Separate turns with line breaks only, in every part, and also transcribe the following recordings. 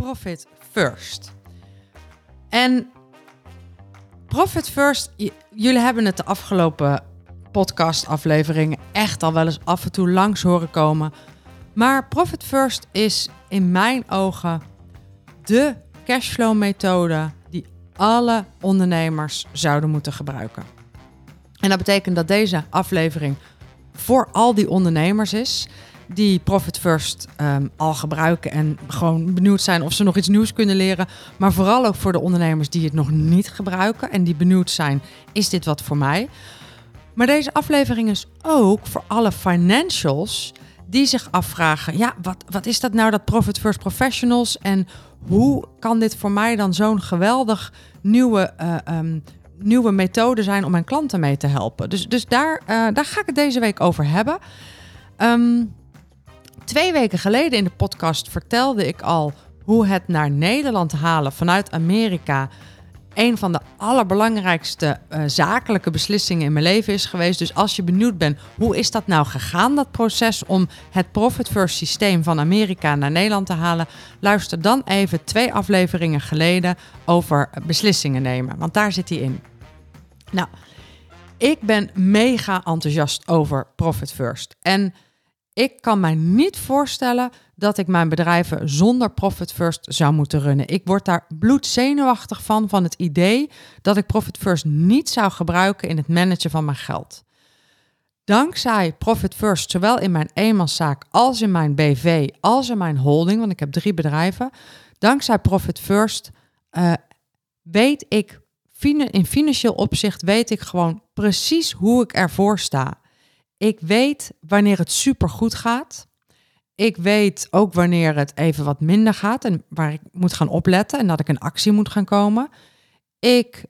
Profit First. En Profit First, jullie hebben het de afgelopen podcastafleveringen echt al wel eens af en toe langs horen komen. Maar Profit First is in mijn ogen de cashflow methode die alle ondernemers zouden moeten gebruiken. En dat betekent dat deze aflevering voor al die ondernemers is die Profit First ehm, al gebruiken en gewoon benieuwd zijn of ze nog iets nieuws kunnen leren. Maar vooral ook voor de ondernemers die het nog niet gebruiken en die benieuwd zijn, is dit wat voor mij? Maar deze aflevering is ook voor alle financials die zich afvragen, ja, wat, wat is dat nou, dat Profit First Professionals en hoe kan dit voor mij dan zo'n geweldig nieuwe, ehm, nieuwe methode zijn om mijn klanten mee te helpen? Dus, dus daar, eh, daar ga ik het deze week over hebben. Ehm, twee weken geleden in de podcast vertelde ik al hoe het naar Nederland halen vanuit Amerika een van de allerbelangrijkste eh, zakelijke beslissingen in mijn leven is geweest. Dus als je benieuwd bent, hoe is dat nou gegaan, dat proces om het Profit First systeem van Amerika naar Nederland te halen, luister dan even twee afleveringen geleden over beslissingen nemen, want daar zit hij in. Nou, ik ben mega enthousiast over Profit First. En ik kan mij niet voorstellen dat ik mijn bedrijven zonder Profit First zou moeten runnen. Ik word daar bloedzenuwachtig van, van het idee dat ik Profit First niet zou gebruiken in het managen van mijn geld. Dankzij Profit First, zowel in mijn eenmanszaak als in mijn BV, als in mijn holding, want ik heb drie bedrijven. Dankzij Profit First eh, weet ik, in financieel opzicht weet ik gewoon precies hoe ik ervoor sta. Ik weet wanneer het supergoed gaat. Ik weet ook wanneer het even wat minder gaat en waar ik moet gaan opletten en dat ik in actie moet gaan komen. Ik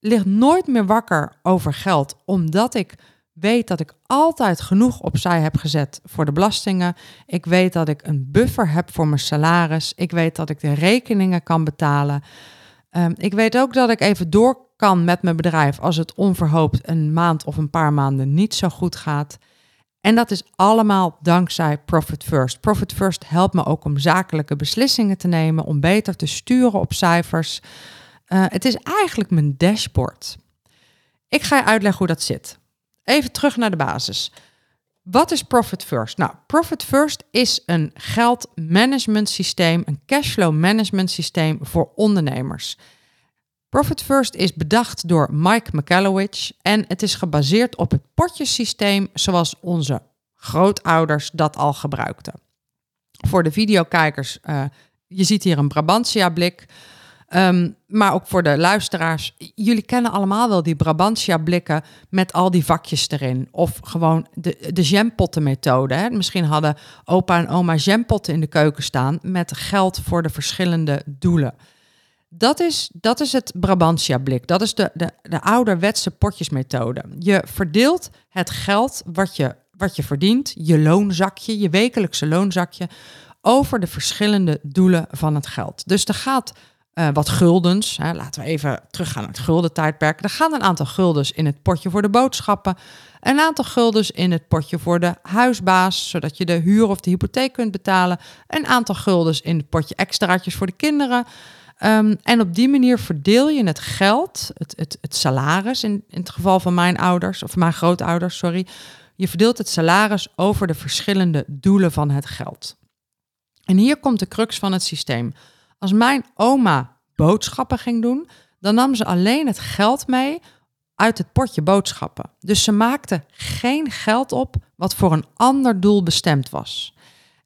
lig nooit meer wakker over geld, omdat ik weet dat ik altijd genoeg opzij heb gezet voor de belastingen. Ik weet dat ik een buffer heb voor mijn salaris. Ik weet dat ik de rekeningen kan betalen. Ehm, ik weet ook dat ik even door kan met mijn bedrijf als het onverhoopt een maand of een paar maanden niet zo goed gaat. En dat is allemaal dankzij Profit First. Profit First helpt me ook om zakelijke beslissingen te nemen, om beter te sturen op cijfers. Eh, het is eigenlijk mijn dashboard. Ik ga je uitleggen hoe dat zit. Even terug naar de basis. Wat is Profit First? Nou, Profit First is een geldmanagement systeem, een cashflow management systeem voor ondernemers. Profit First is bedacht door Mike McAllowich en het is gebaseerd op het potjesysteem zoals onze grootouders dat al gebruikten. Voor de videokijkers, eh, je ziet hier een Brabantia-blik. Ehm, maar ook voor de luisteraars, jullie kennen allemaal wel die Brabantia-blikken met al die vakjes erin. Of gewoon de, de jampottenmethode. Hè? Misschien hadden opa en oma jampotten in de keuken staan met geld voor de verschillende doelen. Dat is, dat is het Brabantia-blik. Dat is de, de, de ouderwetse potjesmethode. Je verdeelt het geld wat je, wat je verdient, je loonzakje, je wekelijkse loonzakje, over de verschillende doelen van het geld. Dus er gaat eh, wat guldens, hè, laten we even teruggaan naar het guldentijdperk. Er gaan een aantal guldens in het potje voor de boodschappen, een aantal guldens in het potje voor de huisbaas, zodat je de huur of de hypotheek kunt betalen, een aantal guldens in het potje extraatjes voor de kinderen. Um, en op die manier verdeel je het geld, het, het, het salaris, in, in het geval van mijn ouders, of mijn grootouders, sorry. Je verdeelt het salaris over de verschillende doelen van het geld. En hier komt de crux van het systeem. Als mijn oma boodschappen ging doen, dan nam ze alleen het geld mee uit het potje boodschappen. Dus ze maakte geen geld op wat voor een ander doel bestemd was.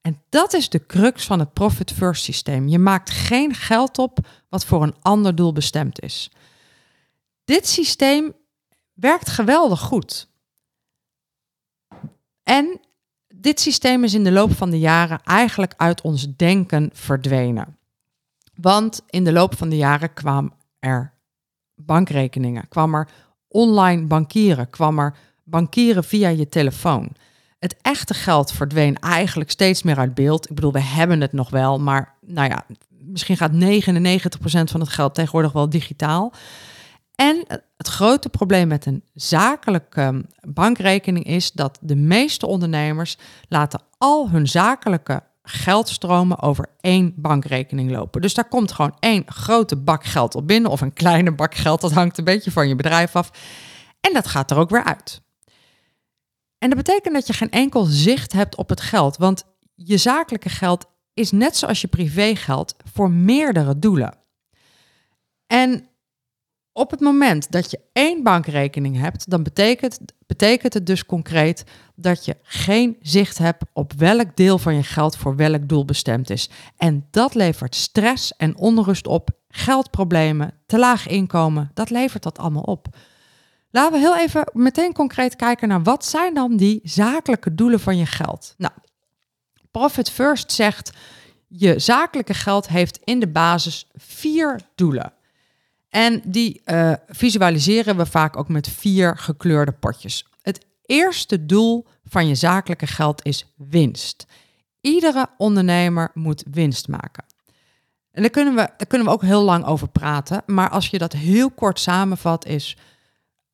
En dat is de crux van het Profit First systeem. Je maakt geen geld op wat voor een ander doel bestemd is. Dit systeem werkt geweldig goed. En dit systeem is in de loop van de jaren eigenlijk uit ons denken verdwenen. Want in de loop van de jaren kwam er bankrekeningen, kwam er online bankieren, kwam er bankieren via je telefoon. Het echte geld verdween eigenlijk steeds meer uit beeld. Ik bedoel, we hebben het nog wel, maar nou ja, misschien gaat 99% van het geld tegenwoordig wel digitaal. En het grote probleem met een zakelijke ehm, bankrekening is dat de meeste ondernemers laten al hun zakelijke geldstromen over één bankrekening lopen. Dus daar komt gewoon één grote bak geld op binnen of een kleine bak geld. Dat hangt een beetje van je bedrijf af. En dat gaat er ook weer uit. En dat betekent dat je geen enkel zicht hebt op het geld, want je zakelijke geld is net zoals je privégeld voor meerdere doelen. En op het moment dat je één bankrekening hebt, dan betekent, betekent het dus concreet dat je geen zicht hebt op welk deel van je geld voor welk doel bestemd is. En dat levert stress en onrust op, geldproblemen, te laag inkomen, dat levert dat allemaal op. Laten we heel even meteen concreet kijken naar wat zijn dan die zakelijke doelen van je geld. Nou, Profit First zegt je zakelijke geld heeft in de basis vier doelen. En die uh, visualiseren we vaak ook met vier gekleurde potjes. Het eerste doel van je zakelijke geld is winst. Iedere ondernemer moet winst maken. En daar kunnen, we, daar kunnen we ook heel lang over praten. Maar als je dat heel kort samenvat, is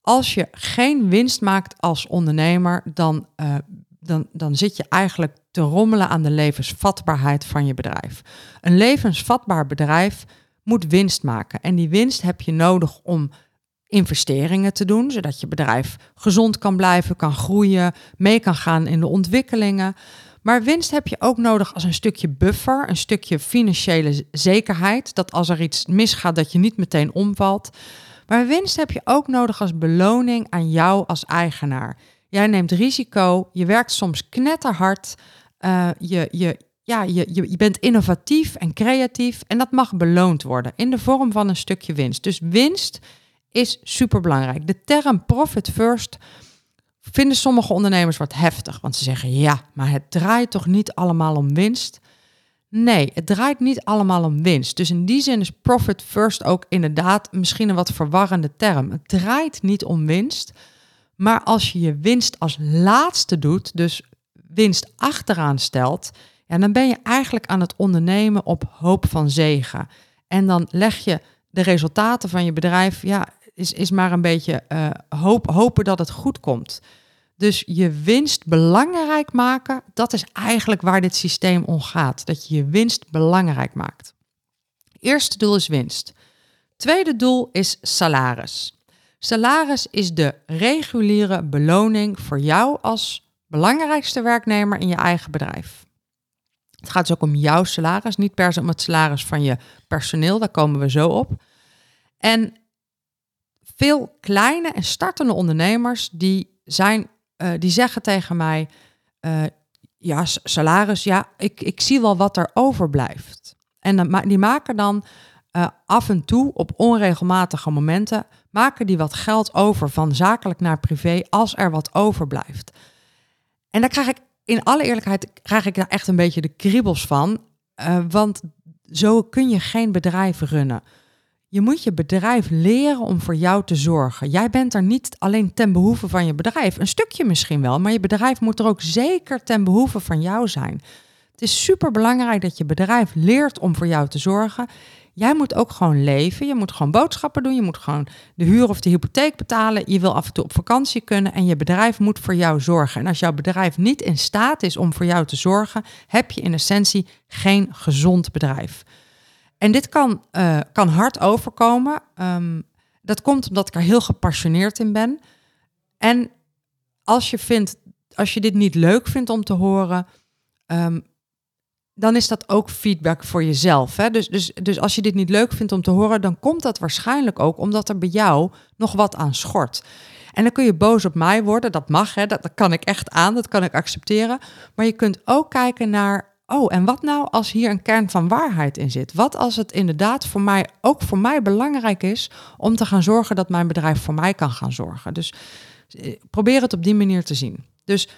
als je geen winst maakt als ondernemer, dan, uh, dan, dan zit je eigenlijk te rommelen aan de levensvatbaarheid van je bedrijf. Een levensvatbaar bedrijf moet winst maken. En die winst heb je nodig om investeringen te doen, zodat je bedrijf gezond kan blijven, kan groeien, mee kan gaan in de ontwikkelingen. Maar winst heb je ook nodig als een stukje buffer, een stukje financiële zekerheid, dat als er iets misgaat, dat je niet meteen omvalt. Maar winst heb je ook nodig als beloning aan jou als eigenaar. Jij neemt risico, je werkt soms knetterhard, uh, je, je, ja, je, je, je bent innovatief en creatief en dat mag beloond worden in de vorm van een stukje winst. Dus winst is superbelangrijk. De term profit first vinden sommige ondernemers wat heftig, want ze zeggen ja, maar het draait toch niet allemaal om winst? Nee, het draait niet allemaal om winst. Dus in die zin is profit first ook inderdaad misschien een wat verwarrende term. Het draait niet om winst, maar als je je winst als laatste doet, dus winst achteraan stelt, ja, dan ben je eigenlijk aan het ondernemen op hoop van zegen. En dan leg je de resultaten van je bedrijf, ja, is, is maar een beetje uh, hoop, hopen dat het goed komt. Dus je winst belangrijk maken, dat is eigenlijk waar dit systeem om gaat. Dat je je winst belangrijk maakt. Eerste doel is winst. Tweede doel is salaris. Salaris is de reguliere beloning voor jou als belangrijkste werknemer in je eigen bedrijf. Het gaat dus ook om jouw salaris, niet per se om het salaris van je personeel, daar komen we zo op. En veel kleine en startende ondernemers die zijn uh, die zeggen tegen mij: uh, Ja, salaris, ja, ik, ik zie wel wat er overblijft. En dan, die maken dan uh, af en toe op onregelmatige momenten maken die wat geld over van zakelijk naar privé als er wat overblijft. En daar krijg ik in alle eerlijkheid krijg ik daar echt een beetje de kriebels van, want zo kun je geen bedrijf runnen. Je moet je bedrijf leren om voor jou te zorgen. Jij bent er niet alleen ten behoeve van je bedrijf, een stukje misschien wel, maar je bedrijf moet er ook zeker ten behoeve van jou zijn. Het is super belangrijk dat je bedrijf leert om voor jou te zorgen. Jij moet ook gewoon leven. Je moet gewoon boodschappen doen. Je moet gewoon de huur of de hypotheek betalen. Je wil af en toe op vakantie kunnen en je bedrijf moet voor jou zorgen. En als jouw bedrijf niet in staat is om voor jou te zorgen, heb je in essentie geen gezond bedrijf. En dit kan, uh, kan hard overkomen. Um, dat komt omdat ik er heel gepassioneerd in ben. En als je, vindt, als je dit niet leuk vindt om te horen, um, dan is dat ook feedback voor jezelf. Hè? Dus, dus, dus als je dit niet leuk vindt om te horen, dan komt dat waarschijnlijk ook omdat er bij jou nog wat aan schort. En dan kun je boos op mij worden, dat mag, hè? Dat, dat kan ik echt aan, dat kan ik accepteren. Maar je kunt ook kijken naar oh, en wat nou als hier een kern van waarheid in zit? Wat als het inderdaad voor mij, ook voor mij belangrijk is om te gaan zorgen dat mijn bedrijf voor mij kan gaan zorgen? Dus eh, probeer het op die manier te zien. Dus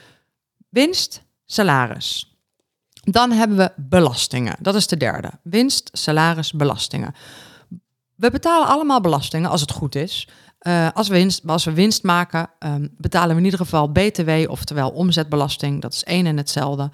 winst, salaris. Dan hebben we belastingen. Dat is de derde. Winst, salaris, belastingen. We betalen allemaal belastingen als het goed is. Uh, als, we winst, als we winst maken, um, betalen we in ieder geval BTW, oftewel omzetbelasting. Dat is één en hetzelfde.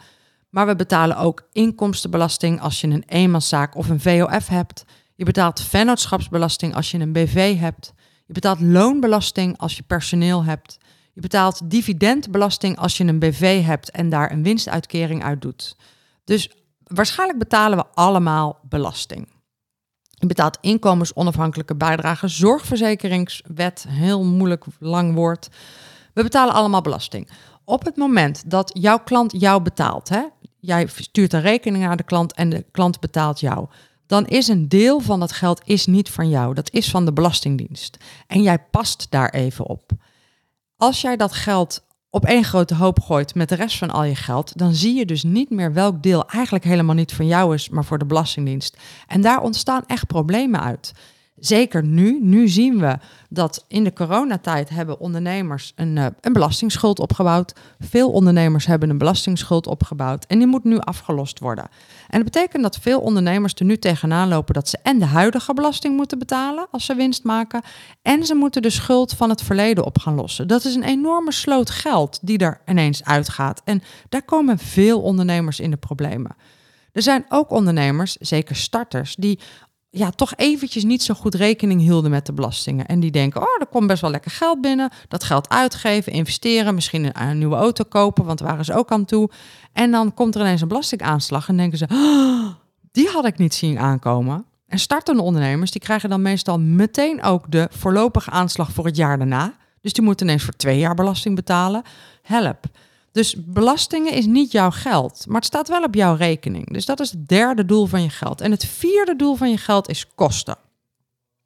Maar we betalen ook inkomstenbelasting als je een eenmanszaak of een VOF hebt. Je betaalt vennootschapsbelasting als je een BV hebt. Je betaalt loonbelasting als je personeel hebt. Je betaalt dividendbelasting als je een BV hebt en daar een winstuitkering uit doet. Dus waarschijnlijk betalen we allemaal belasting. Je betaalt inkomensonafhankelijke bijdrage, zorgverzekeringswet, heel moeilijk lang woord. We betalen allemaal belasting. Op het moment dat jouw klant jou betaalt, hè, jij stuurt een rekening naar de klant en de klant betaalt jou, dan is een deel van dat geld is niet van jou. Dat is van de Belastingdienst. En jij past daar even op. Als jij dat geld op één grote hoop gooit met de rest van al je geld, dan zie je dus niet meer welk deel eigenlijk helemaal niet van jou is, maar voor de Belastingdienst. En daar ontstaan echt problemen uit. Zeker nu, nu zien we dat in de coronatijd hebben ondernemers een, uh, een belastingsschuld opgebouwd. Veel ondernemers hebben een belastingsschuld opgebouwd en die moet nu afgelost worden. En dat betekent dat veel ondernemers er nu tegenaan lopen dat ze en de huidige belasting moeten betalen als ze winst maken en ze moeten de schuld van het verleden op gaan lossen. Dat is een enorme sloot geld die er ineens uitgaat en daar komen veel ondernemers in de problemen. Er zijn ook ondernemers, zeker starters, die ja, toch eventjes niet zo goed rekening hielden met de belastingen. En die denken, oh, er komt best wel lekker geld binnen. Dat geld uitgeven, investeren, misschien een, nieuwe auto kopen, want daar waren ze ook aan toe. En dan komt er ineens een belastingaanslag en denken ze, oh, die had ik niet zien aankomen. En startende ondernemers, die krijgen dan meestal meteen ook de voorlopige aanslag voor het jaar daarna. Dus die moeten ineens voor twee jaar belasting betalen. Help. Dus belastingen is niet jouw geld, maar het staat wel op jouw rekening. Dus dat is het derde doel van je geld. En het vierde doel van je geld is kosten.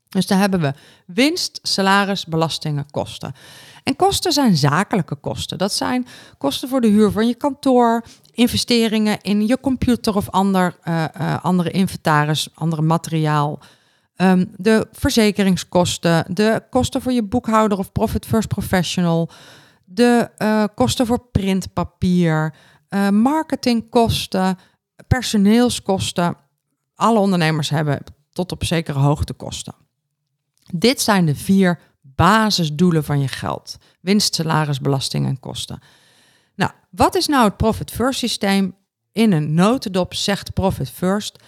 Dus dan hebben we winst, salaris, belastingen, kosten. En kosten zijn zakelijke kosten. Dat zijn kosten voor de huur van je kantoor, investeringen in je computer of ander, uh, uh, andere inventaris, andere materiaal. Um, de verzekeringskosten, de kosten voor je boekhouder of Profit First Professional, de uh, kosten voor printpapier, uh, marketingkosten, personeelskosten. Alle ondernemers hebben tot op zekere hoogte kosten. Dit zijn de vier basisdoelen van je geld: winst, salaris, belasting en kosten. Nou, wat is nou het Profit First systeem? In een notendop zegt Profit First: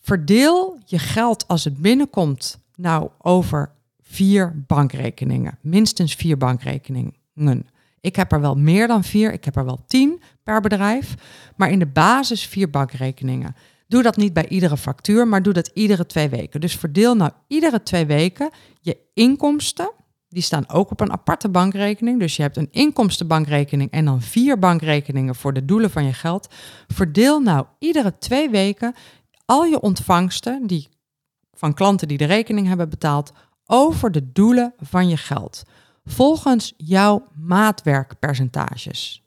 verdeel je geld als het binnenkomt nou over vier bankrekeningen. Minstens vier bankrekeningen. Ik heb er wel meer dan vier, ik heb er wel tien per bedrijf, maar in de basis vier bankrekeningen. Doe dat niet bij iedere factuur, maar doe dat iedere twee weken. Dus verdeel nou iedere twee weken je inkomsten. Die staan ook op een aparte bankrekening. Dus je hebt een inkomstenbankrekening en dan vier bankrekeningen voor de doelen van je geld. Verdeel nou iedere twee weken al je ontvangsten die, van klanten die de rekening hebben betaald over de doelen van je geld. Volgens jouw maatwerkpercentages.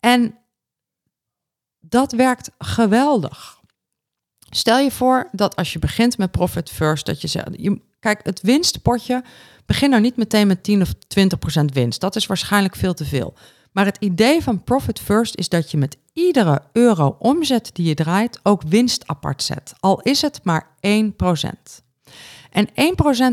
En dat werkt geweldig. Stel je voor dat als je begint met Profit First, dat je zegt, kijk, het winstpotje, begin nou niet meteen met 10 of 20 procent winst. Dat is waarschijnlijk veel te veel. Maar het idee van Profit First is dat je met iedere euro omzet die je draait ook winst apart zet. Al is het maar 1 procent. En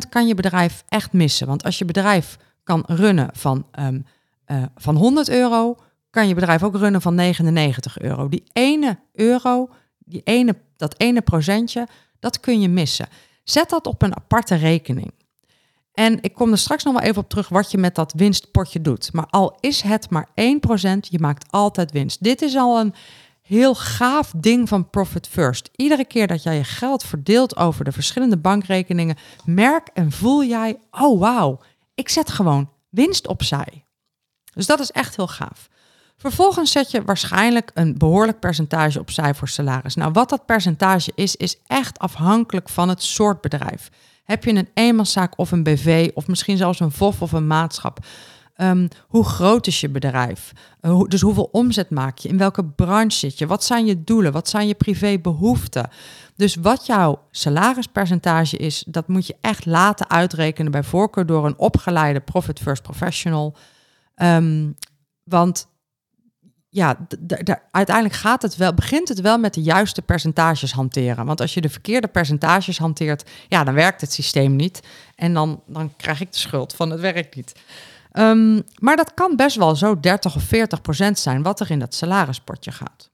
1% kan je bedrijf echt missen. Want als je bedrijf kan runnen van, um, uh, van 100 euro, kan je bedrijf ook runnen van 99 euro. Die ene euro, die ene, dat ene procentje, dat kun je missen. Zet dat op een aparte rekening. En ik kom er straks nog wel even op terug wat je met dat winstpotje doet. Maar al is het maar 1%, je maakt altijd winst. Dit is al een heel gaaf ding van Profit First. Iedere keer dat jij je geld verdeelt over de verschillende bankrekeningen, merk en voel jij, oh wauw, ik zet gewoon winst opzij. Dus dat is echt heel gaaf. Vervolgens zet je waarschijnlijk een behoorlijk percentage opzij voor salaris. Nou, wat dat percentage is, is echt afhankelijk van het soort bedrijf. Heb je een eenmanszaak of een BV of misschien zelfs een VOF of een maatschap? Um, hoe groot is je bedrijf? Uh, dus hoeveel omzet maak je? In welke branche zit je? Wat zijn je doelen? Wat zijn je privébehoeften? Dus wat jouw salarispercentage is, dat moet je echt laten uitrekenen bij voorkeur door een opgeleide Profit First Professional. Um, want ja, uiteindelijk gaat het wel, begint het wel met de juiste percentages hanteren. Want als je de verkeerde percentages hanteert, ja, dan werkt het systeem niet. En dan, dan krijg ik de schuld van het werkt niet. Ehm, maar dat kan best wel zo 30 of 40 procent zijn wat er in dat salarispotje gaat.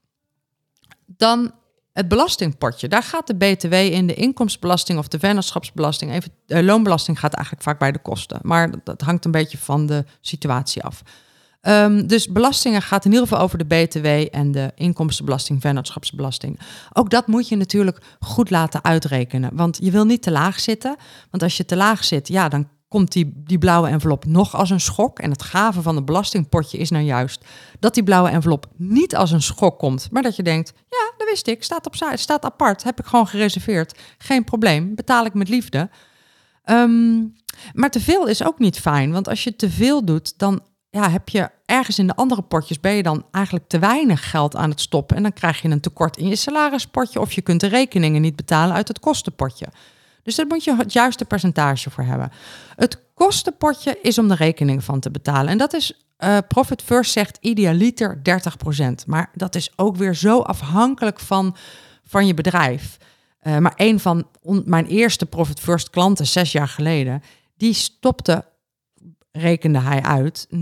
Dan het belastingpotje. Daar gaat de BTW in, de inkomstenbelasting of de vennootschapsbelasting. Even, de loonbelasting gaat eigenlijk vaak bij de kosten. Maar dat hangt een beetje van de situatie af. Um, dus belastingen gaat in ieder geval over de BTW en de inkomstenbelasting, vennootschapsbelasting. Ook dat moet je natuurlijk goed laten uitrekenen. Want je wil niet te laag zitten. Want als je te laag zit, ja, dan komt die, die blauwe envelop nog als een schok. En het gave van het belastingpotje is nou juist dat die blauwe envelop niet als een schok komt. Maar dat je denkt, ja, dat wist ik, staat, op, staat apart, heb ik gewoon gereserveerd. Geen probleem, betaal ik met liefde. Um, maar te veel is ook niet fijn, want als je te veel doet, dan ja, heb je ergens in de andere potjes ben je dan eigenlijk te weinig geld aan het stoppen. En dan krijg je een tekort in je salarispotje of je kunt de rekeningen niet betalen uit het kostenpotje. Dus daar moet je het juiste percentage voor hebben. Het kostenpotje is om de rekening van te betalen. En dat is, uh, Profit First zegt idealiter 30%. Maar dat is ook weer zo afhankelijk van, van je bedrijf. Uh, maar een van mijn eerste Profit First klanten zes jaar geleden, die stopte rekende hij uit, 90%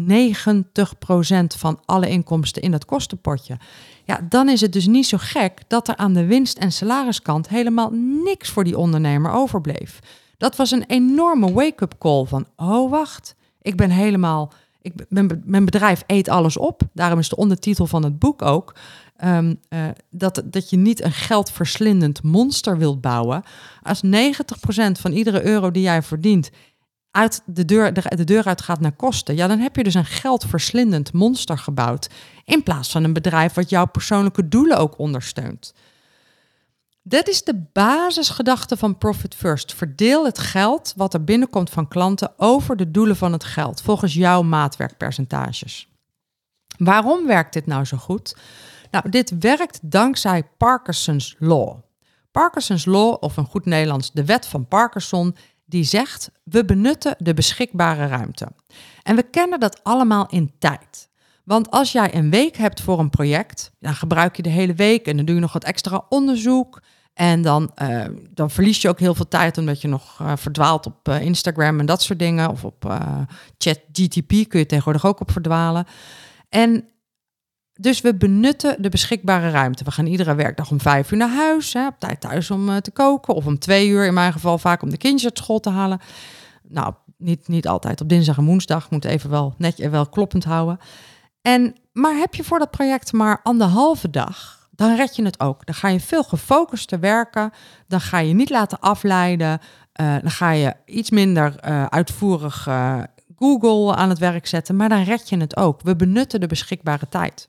van alle inkomsten in dat kostenpotje. Ja, dan is het dus niet zo gek dat er aan de winst- en salariskant helemaal niks voor die ondernemer overbleef. Dat was een enorme wake-up call van, oh wacht, ik ben helemaal, ik ben, mijn bedrijf eet alles op. Daarom is de ondertitel van het boek ook, ehm, eh, dat, dat je niet een geldverslindend monster wilt bouwen. Als 90% van iedere euro die jij verdient uit de deur, de, de deur uit gaat naar kosten, ja, dan heb je dus een geldverslindend monster gebouwd. In plaats van een bedrijf wat jouw persoonlijke doelen ook ondersteunt. Dat is de basisgedachte van Profit First. Verdeel het geld wat er binnenkomt van klanten over de doelen van het geld, volgens jouw maatwerkpercentages. Waarom werkt dit nou zo goed? Nou, dit werkt dankzij Parkinson's Law. Parkinson's Law, of een goed Nederlands, de wet van Parkinson, die zegt: we benutten de beschikbare ruimte. En we kennen dat allemaal in tijd. Want als jij een week hebt voor een project, dan gebruik je de hele week en dan doe je nog wat extra onderzoek. En dan, uh, dan verlies je ook heel veel tijd omdat je nog uh, verdwaalt op uh, Instagram en dat soort dingen. Of op ChatGTP kun je tegenwoordig ook op verdwalen. En dus we benutten de beschikbare ruimte. We gaan iedere werkdag om vijf uur naar huis, hè, op tijd thuis om uh, te koken. Of om twee uur in mijn geval vaak om de kindjes uit school te halen. Nou, niet, niet altijd. Op dinsdag en woensdag moet even wel netje wel kloppend houden. En, maar heb je voor dat project maar anderhalve dag, dan red je het ook. Dan ga je veel gefocuster werken. Dan ga je niet laten afleiden. Uh, dan ga je iets minder uh, uitvoerig Google aan het werk zetten. Maar dan red je het ook. We benutten de beschikbare tijd.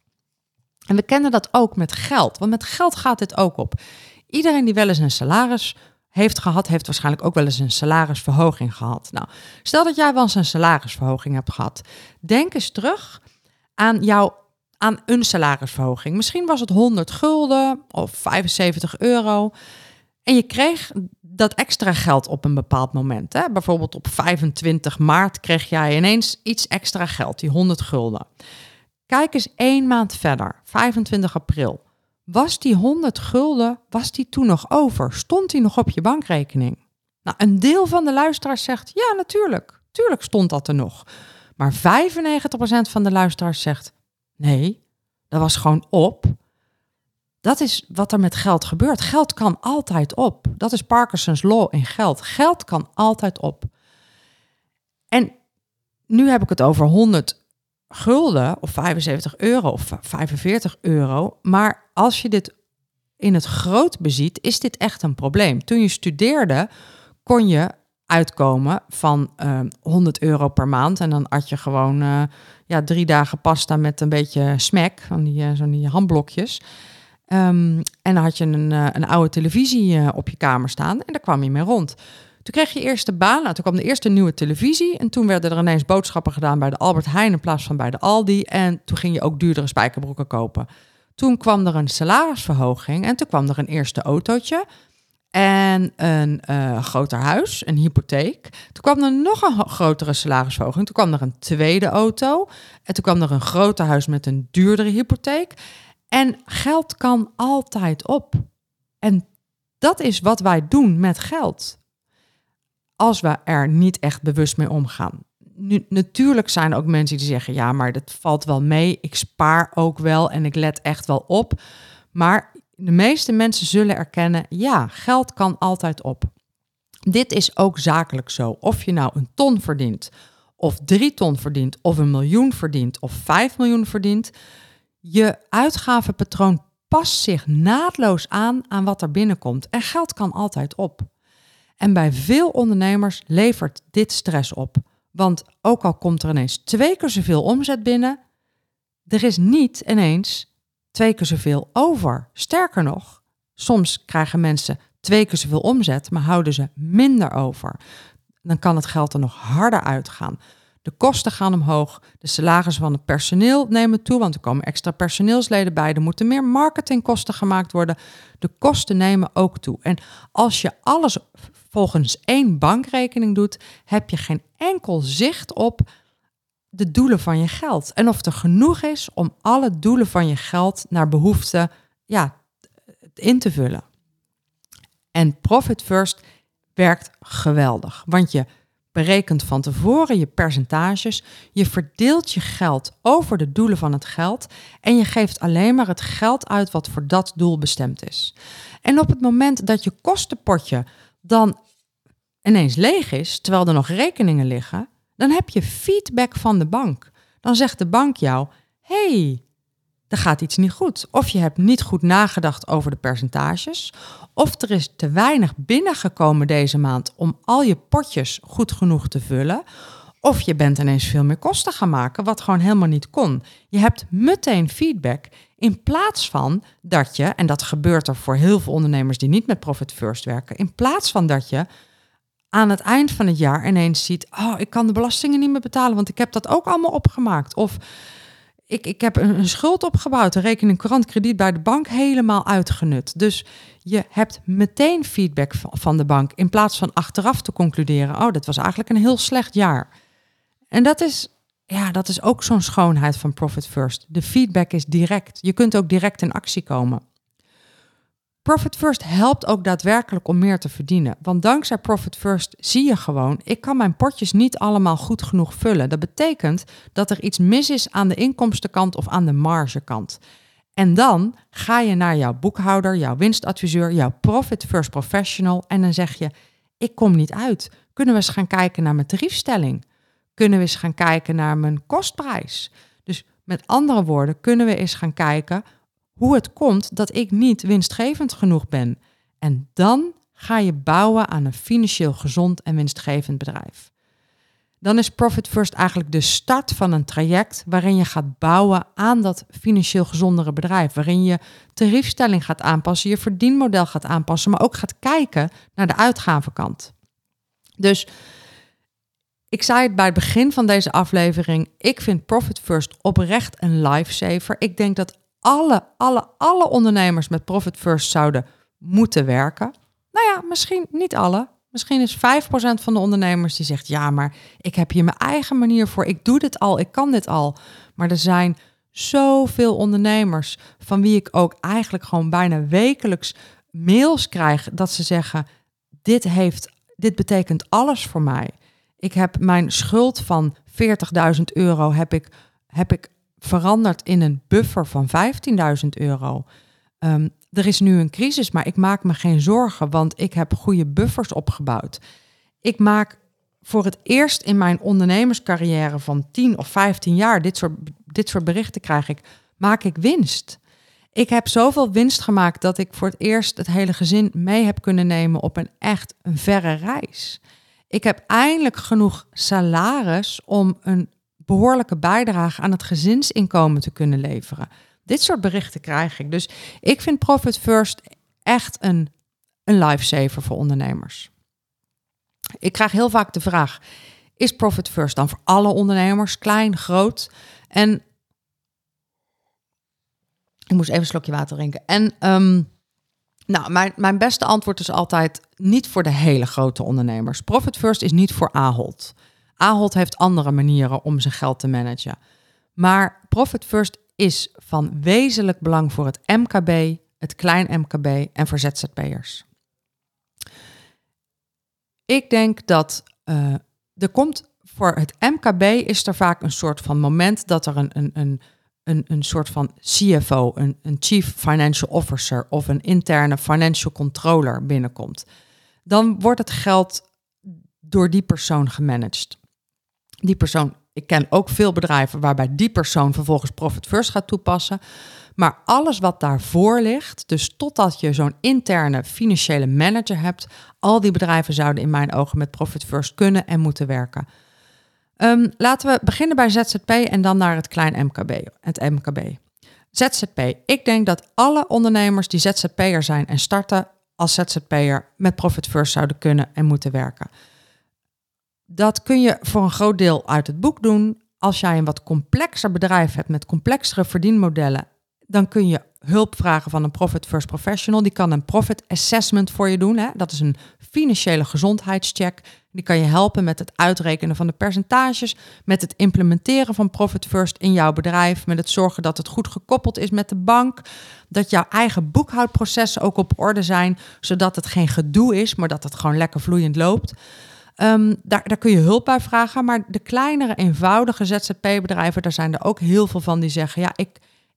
En we kennen dat ook met geld, want met geld gaat dit ook op. Iedereen die wel eens een salaris heeft gehad, heeft waarschijnlijk ook wel eens een salarisverhoging gehad. Nou, stel dat jij wel eens een salarisverhoging hebt gehad. Denk eens terug aan jouw aan een salarisverhoging. Misschien was het 100 gulden of 75 euro. En je kreeg dat extra geld op een bepaald moment. Hè? Bijvoorbeeld op 25 maart kreeg jij ineens iets extra geld, die 100 gulden. Kijk eens één maand verder, 25 april. Was die 100 gulden, was die toen nog over? Stond die nog op je bankrekening? Nou, een deel van de luisteraars zegt, ja natuurlijk, tuurlijk stond dat er nog. Maar 95% van de luisteraars zegt, nee, dat was gewoon op. Dat is wat er met geld gebeurt. Geld kan altijd op. Dat is Parkinson's Law in geld. Geld kan altijd op. En nu heb ik het over 100 gulden of 75 euro of 45 euro. Maar als je dit in het groot beziet, is dit echt een probleem. Toen je studeerde, kon je uitkomen van uh, eh, 100 euro per maand. En dan had je gewoon uh, ja, drie dagen pasta met een beetje smack, van die, uh, zo'n die handblokjes. Um, en dan had je een, een oude televisie op je kamer staan en daar kwam je mee rond. Toen kreeg je eerste baan. Nou, toen kwam de eerste nieuwe televisie. En toen werden er ineens boodschappen gedaan bij de Albert Heijn in plaats van bij de Aldi. En toen ging je ook duurdere spijkerbroeken kopen. Toen kwam er een salarisverhoging en toen kwam er een eerste autootje. en een uh, groter huis, een hypotheek. Toen kwam er nog een grotere salarisverhoging. Toen kwam er een tweede auto. En toen kwam er een groter huis met een duurdere hypotheek. En geld kan altijd op. En dat is wat wij doen met geld. Als we er niet echt bewust mee omgaan. Nu, natuurlijk zijn er ook mensen die zeggen: ja, maar dat valt wel mee. Ik spaar ook wel en ik let echt wel op. Maar de meeste mensen zullen erkennen: ja, geld kan altijd op. Dit is ook zakelijk zo. Of je nou een ton verdient, of drie ton verdient, of een miljoen verdient, of vijf miljoen verdient. Je uitgavenpatroon past zich naadloos aan aan wat er binnenkomt. En geld kan altijd op. En bij veel ondernemers levert dit stress op. Want ook al komt er ineens twee keer zoveel omzet binnen, er is niet ineens twee keer zoveel over. Sterker nog, soms krijgen mensen twee keer zoveel omzet, maar houden ze minder over. Dan kan het geld er nog harder uitgaan. De kosten gaan omhoog, de salarissen van het personeel nemen toe, want er komen extra personeelsleden bij. Er moeten meer marketingkosten gemaakt worden. De kosten nemen ook toe. En als je alles volgens één bankrekening doet, heb je geen enkel zicht op de doelen van je geld. En of er genoeg is om alle doelen van je geld naar behoefte ja, in te vullen. En Profit First werkt geweldig, want je berekent van tevoren je percentages, je verdeelt je geld over de doelen van het geld en je geeft alleen maar het geld uit wat voor dat doel bestemd is. En op het moment dat je kostenpotje dan ineens leeg is, terwijl er nog rekeningen liggen, dan heb je feedback van de bank. Dan zegt de bank jou: hey, er gaat iets niet goed. Of je hebt niet goed nagedacht over de percentages. Of er is te weinig binnengekomen deze maand om al je potjes goed genoeg te vullen. Of je bent ineens veel meer kosten gaan maken, wat gewoon helemaal niet kon. Je hebt meteen feedback in plaats van dat je, en dat gebeurt er voor heel veel ondernemers die niet met Profit First werken, in plaats van dat je aan het eind van het jaar ineens ziet: Oh, ik kan de belastingen niet meer betalen, want ik heb dat ook allemaal opgemaakt. Of ik, ik heb een, schuld opgebouwd, een rekening courant krediet bij de bank helemaal uitgenut. Dus je hebt meteen feedback van de bank in plaats van achteraf te concluderen: Oh, dat was eigenlijk een heel slecht jaar. En dat is, ja, dat is ook zo'n schoonheid van Profit First. De feedback is direct. Je kunt ook direct in actie komen. Profit First helpt ook daadwerkelijk om meer te verdienen. Want dankzij Profit First zie je gewoon, ik kan mijn potjes niet allemaal goed genoeg vullen. Dat betekent dat er iets mis is aan de inkomstenkant of aan de margekant. En dan ga je naar jouw boekhouder, jouw winstadviseur, jouw Profit First Professional en dan zeg je, ik kom niet uit. Kunnen we eens gaan kijken naar mijn tariefstelling? Kunnen we eens gaan kijken naar mijn kostprijs? Dus met andere woorden, kunnen we eens gaan kijken hoe het komt dat ik niet winstgevend genoeg ben. En dan ga je bouwen aan een financieel gezond en winstgevend bedrijf. Dan is Profit First eigenlijk de start van een traject waarin je gaat bouwen aan dat financieel gezondere bedrijf. Waarin je tariefstelling gaat aanpassen, je verdienmodel gaat aanpassen, maar ook gaat kijken naar de uitgavenkant. Dus ik zei het bij het begin van deze aflevering. Ik vind Profit First oprecht een lifesaver. Ik denk dat alle, alle, alle ondernemers met Profit First zouden moeten werken. Nou ja, misschien niet alle. Misschien is 5% van de ondernemers die zegt: Ja, maar ik heb hier mijn eigen manier voor. Ik doe dit al, ik kan dit al. Maar er zijn zoveel ondernemers van wie ik ook eigenlijk gewoon bijna wekelijks mails krijg dat ze zeggen: Dit, heeft, dit betekent alles voor mij. Ik heb mijn schuld van 40.000 euro heb ik, heb ik veranderd in een buffer van 15.000 euro. Um, er is nu een crisis, maar ik maak me geen zorgen, want ik heb goede buffers opgebouwd. Ik maak voor het eerst in mijn ondernemerscarrière van 10 of 15 jaar, dit soort, dit soort berichten krijg ik, maak ik winst. Ik heb zoveel winst gemaakt dat ik voor het eerst het hele gezin mee heb kunnen nemen op een echt een verre reis. Ik heb eindelijk genoeg salaris om een behoorlijke bijdrage aan het gezinsinkomen te kunnen leveren. Dit soort berichten krijg ik. Dus ik vind Profit First echt een, een lifesaver voor ondernemers. Ik krijg heel vaak de vraag: is Profit First dan voor alle ondernemers, klein, groot? En ik moest even een slokje water drinken. En um, Nou, mijn, mijn beste antwoord is altijd niet voor de hele grote ondernemers. Profit First is niet voor Ahold. Ahold heeft andere manieren om zijn geld te managen. Maar Profit First is van wezenlijk belang voor het MKB, het klein MKB en voor ZZP'ers. Ik denk dat uh, er komt voor het MKB is er vaak een soort van moment dat er een, een, een, een, een soort van CFO, een, een Chief Financial Officer of een interne financial controller binnenkomt. Dan wordt het geld door die persoon gemanaged. Die persoon, ik ken ook veel bedrijven waarbij die persoon vervolgens Profit First gaat toepassen. Maar alles wat daarvoor ligt, dus totdat je zo'n interne financiële manager hebt, al die bedrijven zouden in mijn ogen met Profit First kunnen en moeten werken. Um, laten we beginnen bij ZZP en dan naar het klein MKB, het MKB. ZZP. Ik denk dat alle ondernemers die ZZP'er zijn en starten als ZZP'er met Profit First zouden kunnen en moeten werken. Dat kun je voor een groot deel uit het boek doen. Als jij een wat complexer bedrijf hebt met complexere verdienmodellen, dan kun je hulp vragen van een Profit First Professional. Die kan een Profit Assessment voor je doen. Hè? Dat is een financiële gezondheidscheck. Die kan je helpen met het uitrekenen van de percentages, met het implementeren van Profit First in jouw bedrijf, met het zorgen dat het goed gekoppeld is met de bank, dat jouw eigen boekhoudprocessen ook op orde zijn, zodat het geen gedoe is, maar dat het gewoon lekker vloeiend loopt. Um, daar, daar kun je hulp bij vragen, maar de kleinere, eenvoudige ZZP-bedrijven, daar zijn er ook heel veel van die zeggen, ja, ik,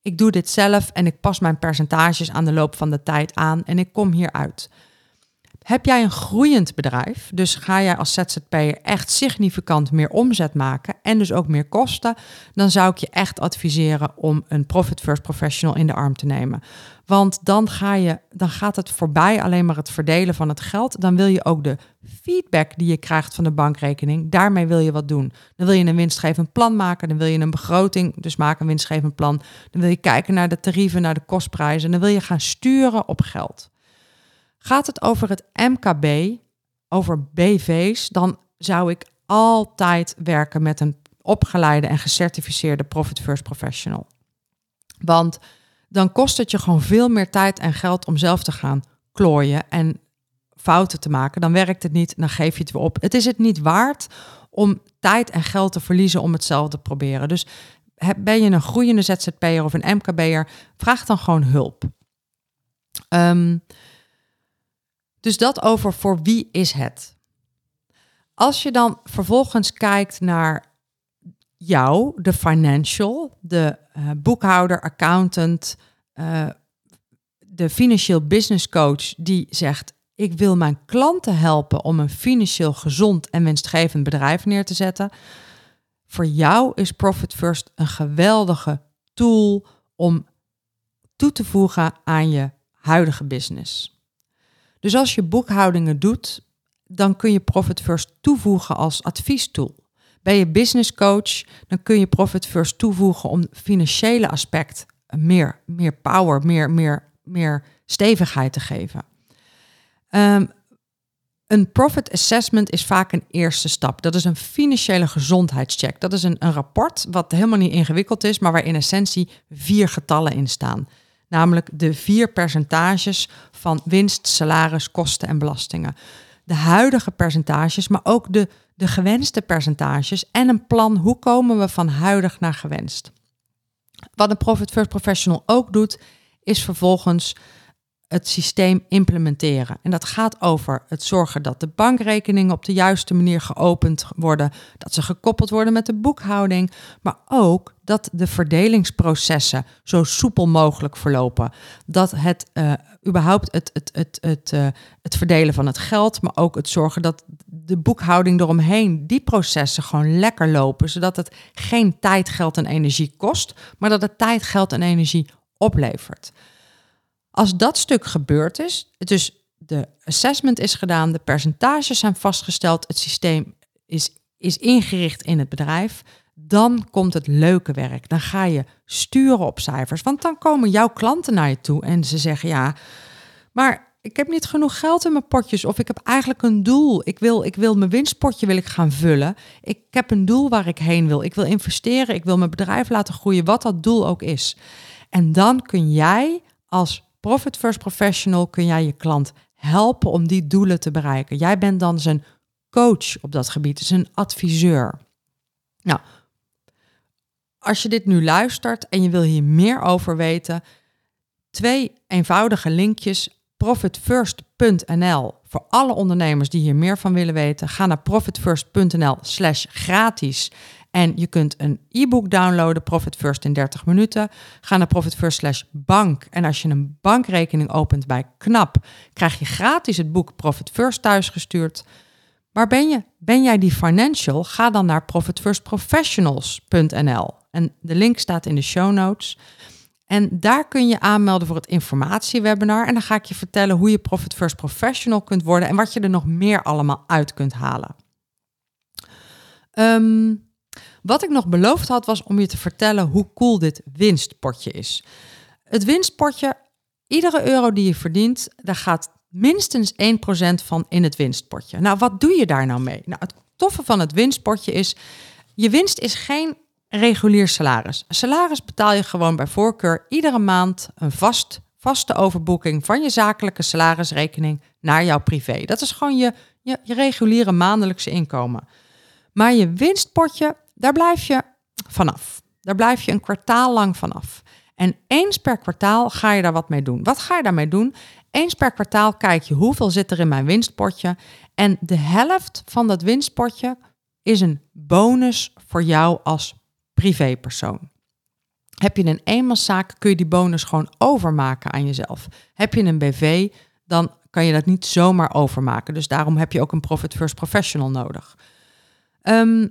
ik doe dit zelf en ik pas mijn percentages aan de loop van de tijd aan en ik kom hieruit. Heb jij een groeiend bedrijf, dus ga jij als ZZP'er echt significant meer omzet maken en dus ook meer kosten, dan zou ik je echt adviseren om een Profit First Professional in de arm te nemen. Want dan, ga je, dan gaat het voorbij alleen maar het verdelen van het geld. Dan wil je ook de feedback die je krijgt van de bankrekening, daarmee wil je wat doen. Dan wil je een winstgevend plan maken, dan wil je een begroting, dus maak een winstgevend plan. Dan wil je kijken naar de tarieven, naar de kostprijzen, dan wil je gaan sturen op geld. Gaat het over het MKB, over BV's, dan zou ik altijd werken met een opgeleide en gecertificeerde Profit First Professional. Want dan kost het je gewoon veel meer tijd en geld om zelf te gaan klooien en fouten te maken. Dan werkt het niet, dan geef je het weer op. Het is het niet waard om tijd en geld te verliezen om hetzelfde te proberen. Dus ben je een groeiende ZZP'er of een MKB'er, vraag dan gewoon hulp. Um, dus dat over voor wie is het. Als je dan vervolgens kijkt naar jou, de financial, de uh, boekhouder, accountant, uh, de financieel business coach die zegt: Ik wil mijn klanten helpen om een financieel gezond en winstgevend bedrijf neer te zetten. Voor jou is Profit First een geweldige tool om toe te voegen aan je huidige business. Dus als je boekhoudingen doet, dan kun je Profit First toevoegen als adviestool. Ben je business coach, dan kun je Profit First toevoegen om financiële aspect meer, meer power, meer, meer, meer stevigheid te geven. Um, een profit assessment is vaak een eerste stap. Dat is een financiële gezondheidscheck. Dat is een, een rapport wat helemaal niet ingewikkeld is, maar waar in essentie vier getallen in staan namelijk de vier percentages van winst, salaris, kosten en belastingen. De huidige percentages, maar ook de, de gewenste percentages en een plan hoe komen we van huidig naar gewenst. Wat een Profit First Professional ook doet, is vervolgens het systeem implementeren. En dat gaat over het zorgen dat de bankrekeningen op de juiste manier geopend worden, dat ze gekoppeld worden met de boekhouding, maar ook dat de verdelingsprocessen zo soepel mogelijk verlopen. Dat het uh, überhaupt het, het, het, het, uh, het verdelen van het geld, maar ook het zorgen dat de boekhouding eromheen, die processen gewoon lekker lopen, zodat het geen tijd, geld en energie kost, maar dat het tijd, geld en energie oplevert. Als dat stuk gebeurd is, dus de assessment is gedaan, de percentages zijn vastgesteld, het systeem is, is ingericht in het bedrijf, dan komt het leuke werk. Dan ga je sturen op cijfers, want dan komen jouw klanten naar je toe en ze zeggen ja, maar ik heb niet genoeg geld in mijn potjes of ik heb eigenlijk een doel. Ik wil, ik wil mijn winstpotje wil ik gaan vullen. Ik heb een doel waar ik heen wil. Ik wil investeren, ik wil mijn bedrijf laten groeien, wat dat doel ook is. En dan kun jij als Profit First Professional kun jij je klant helpen om die doelen te bereiken. Jij bent dan zijn coach op dat gebied, dus een adviseur. Nou, als je dit nu luistert en je wil hier meer over weten, twee eenvoudige linkjes profitfirst.nl voor alle ondernemers die hier meer van willen weten. Ga naar profitfirst.nl/slash gratis. En je kunt een e-book downloaden, Profit First in 30 minuten. Ga naar Profit First slash bank. En als je een bankrekening opent bij KNAP, krijg je gratis het boek Profit First thuisgestuurd. Waar ben je? Ben jij die financial? Ga dan naar profitfirstprofessionals.nl. En de link staat in de show notes. En daar kun je aanmelden voor het informatiewebinar. En dan ga ik je vertellen hoe je Profit First Professional kunt worden en wat je er nog meer allemaal uit kunt halen. Ehm, wat ik nog beloofd had, was om je te vertellen hoe cool dit winstpotje is. Het winstpotje, iedere euro die je verdient, daar gaat minstens 1% van in het winstpotje. Nou, wat doe je daar nou mee? Nou, het toffe van het winstpotje is, je winst is geen regulier salaris. salaris betaal je gewoon bij voorkeur iedere maand een vast, vaste overboeking van je zakelijke salarisrekening naar jouw privé. Dat is gewoon je, je, je reguliere maandelijkse inkomen. Maar je winstpotje, daar blijf je vanaf. Daar blijf je een kwartaal lang vanaf. En eens per kwartaal ga je daar wat mee doen. Wat ga je daarmee doen? Eens per kwartaal kijk je hoeveel zit er in mijn winstpotje. En de helft van dat winstpotje is een bonus voor jou als privépersoon. Heb je een eenmanszaak, kun je die bonus gewoon overmaken aan jezelf. Heb je een BV, dan kan je dat niet zomaar overmaken. Dus daarom heb je ook een Profit First Professional nodig. Ehm,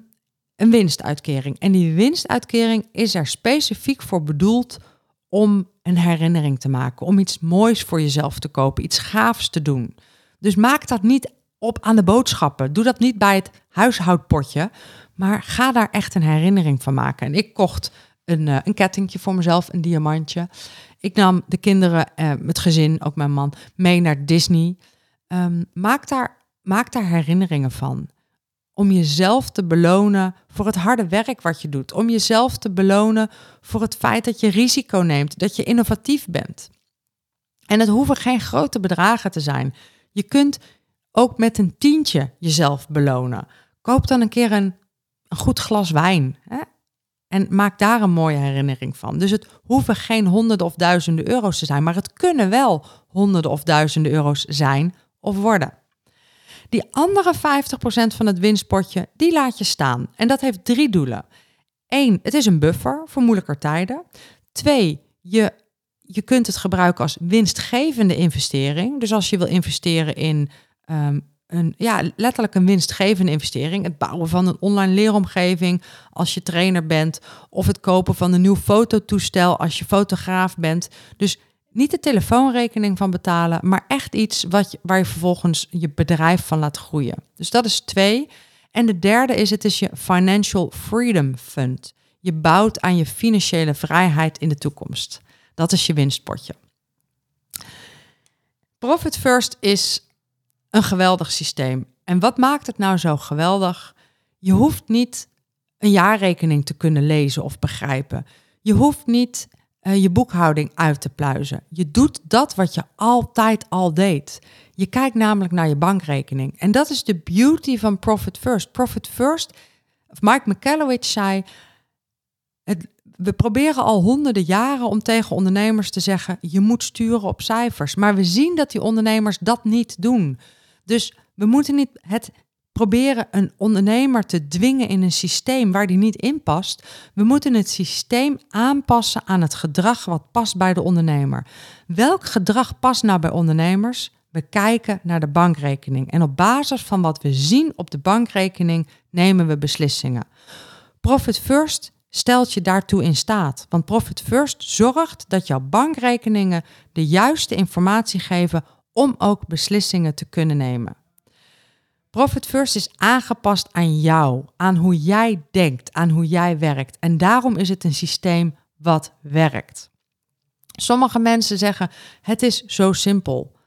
een winstuitkering. En die winstuitkering is er specifiek voor bedoeld om een herinnering te maken, om iets moois voor jezelf te kopen, iets gaafs te doen. Dus maak dat niet op aan de boodschappen. Doe dat niet bij het huishoudpotje, maar ga daar echt een herinnering van maken. En ik kocht een, uh, een kettingje voor mezelf, een diamantje. Ik nam de kinderen, uh, het gezin, ook mijn man, mee naar Disney. Um, maak, daar, maak daar herinneringen van om jezelf te belonen voor het harde werk wat je doet. Om jezelf te belonen voor het feit dat je risico neemt, dat je innovatief bent. En het hoeven geen grote bedragen te zijn. Je kunt ook met een tientje jezelf belonen. Koop dan een keer een, een goed glas wijn. Hè? En maak daar een mooie herinnering van. Dus het hoeven geen honderden of duizenden euro's te zijn, maar het kunnen wel honderden of duizenden euro's zijn of worden. Die andere 50% van het winstpotje, die laat je staan. En dat heeft drie doelen. Eén, het is een buffer voor moeilijker tijden. Twee, je, je kunt het gebruiken als winstgevende investering. Dus als je wil investeren in um, een, ja, letterlijk een winstgevende investering. Het bouwen van een online leeromgeving als je trainer bent. Of het kopen van een nieuw fototoestel als je fotograaf bent. Dus niet de telefoonrekening van betalen, maar echt iets wat je, waar je vervolgens je bedrijf van laat groeien. Dus dat is twee. En de derde is, het is je Financial Freedom Fund. Je bouwt aan je financiële vrijheid in de toekomst. Dat is je winstpotje. Profit First is een geweldig systeem. En wat maakt het nou zo geweldig? Je hoeft niet een jaarrekening te kunnen lezen of begrijpen. Je hoeft niet uh, je boekhouding uit te pluizen. Je doet dat wat je altijd al deed. Je kijkt namelijk naar je bankrekening. En dat is de beauty van Profit First. Profit First, Mike McCallowich zei, het, we proberen al honderden jaren om tegen ondernemers te zeggen, je moet sturen op cijfers. Maar we zien dat die ondernemers dat niet doen. Dus we moeten niet het proberen een ondernemer te dwingen in een systeem waar die niet in past. We moeten het systeem aanpassen aan het gedrag wat past bij de ondernemer. Welk gedrag past nou bij ondernemers? We kijken naar de bankrekening en op basis van wat we zien op de bankrekening nemen we beslissingen. Profit First stelt je daartoe in staat, want Profit First zorgt dat jouw bankrekeningen de juiste informatie geven om ook beslissingen te kunnen nemen. Profit First is aangepast aan jou, aan hoe jij denkt, aan hoe jij werkt. En daarom is het een systeem wat werkt. Sommige mensen zeggen: het is zo simpel.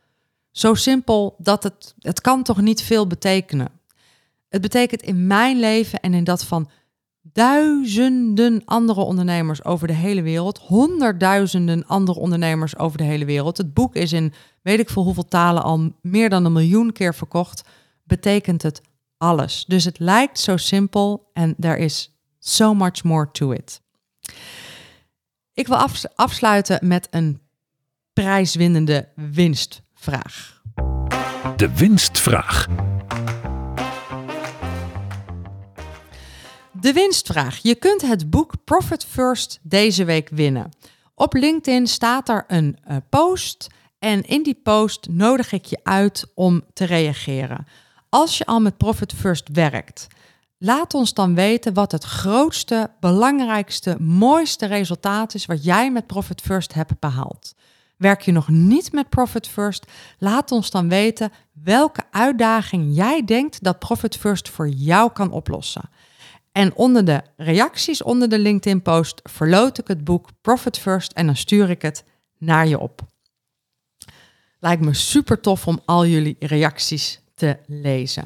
Zo simpel dat het, het kan toch niet veel betekenen. Het betekent in mijn leven en in dat van duizenden andere ondernemers over de hele wereld. Honderdduizenden andere ondernemers over de hele wereld. Het boek is in weet ik veel hoeveel talen al meer dan een miljoen keer verkocht. Betekent het alles. Dus het lijkt zo simpel en there is so much more to it. Ik wil afsluiten met een prijswinnende winstvraag.
De winstvraag.
De winstvraag. Je kunt het boek Profit First deze week winnen. Op LinkedIn staat er een uh, post en in die post nodig ik je uit om te reageren. Als je al met Profit First werkt, laat ons dan weten wat het grootste, belangrijkste, mooiste resultaat is wat jij met Profit First hebt behaald. Werk je nog niet met Profit First? Laat ons dan weten welke uitdaging jij denkt dat Profit First voor jou kan oplossen. En onder de reacties onder de LinkedIn-post verloot ik het boek Profit First en dan stuur ik het naar je op. Lijkt me super tof om al jullie reacties te lezen.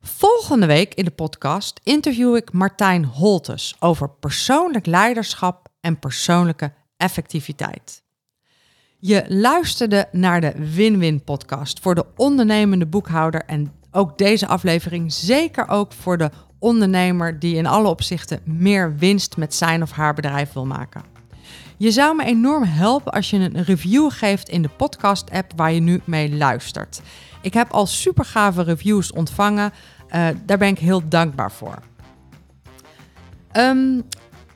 Volgende week in de podcast interview ik Martijn Holtes over persoonlijk leiderschap en persoonlijke effectiviteit. Je luisterde naar de Win-Win podcast voor de ondernemende boekhouder en ook deze aflevering zeker ook voor de ondernemer die in alle opzichten meer winst met zijn of haar bedrijf wil maken. Je zou me enorm helpen als je een review geeft in de podcast-app waar je nu mee luistert. Ik heb al super gave reviews ontvangen. Uh, daar ben ik heel dankbaar voor. Um,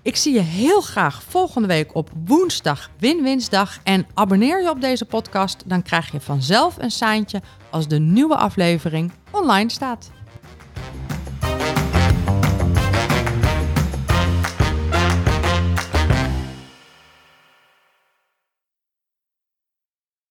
ik zie je heel graag volgende week op woensdag Win-Winsdag. En abonneer je op deze podcast, dan krijg je vanzelf een seintje als de nieuwe aflevering online staat.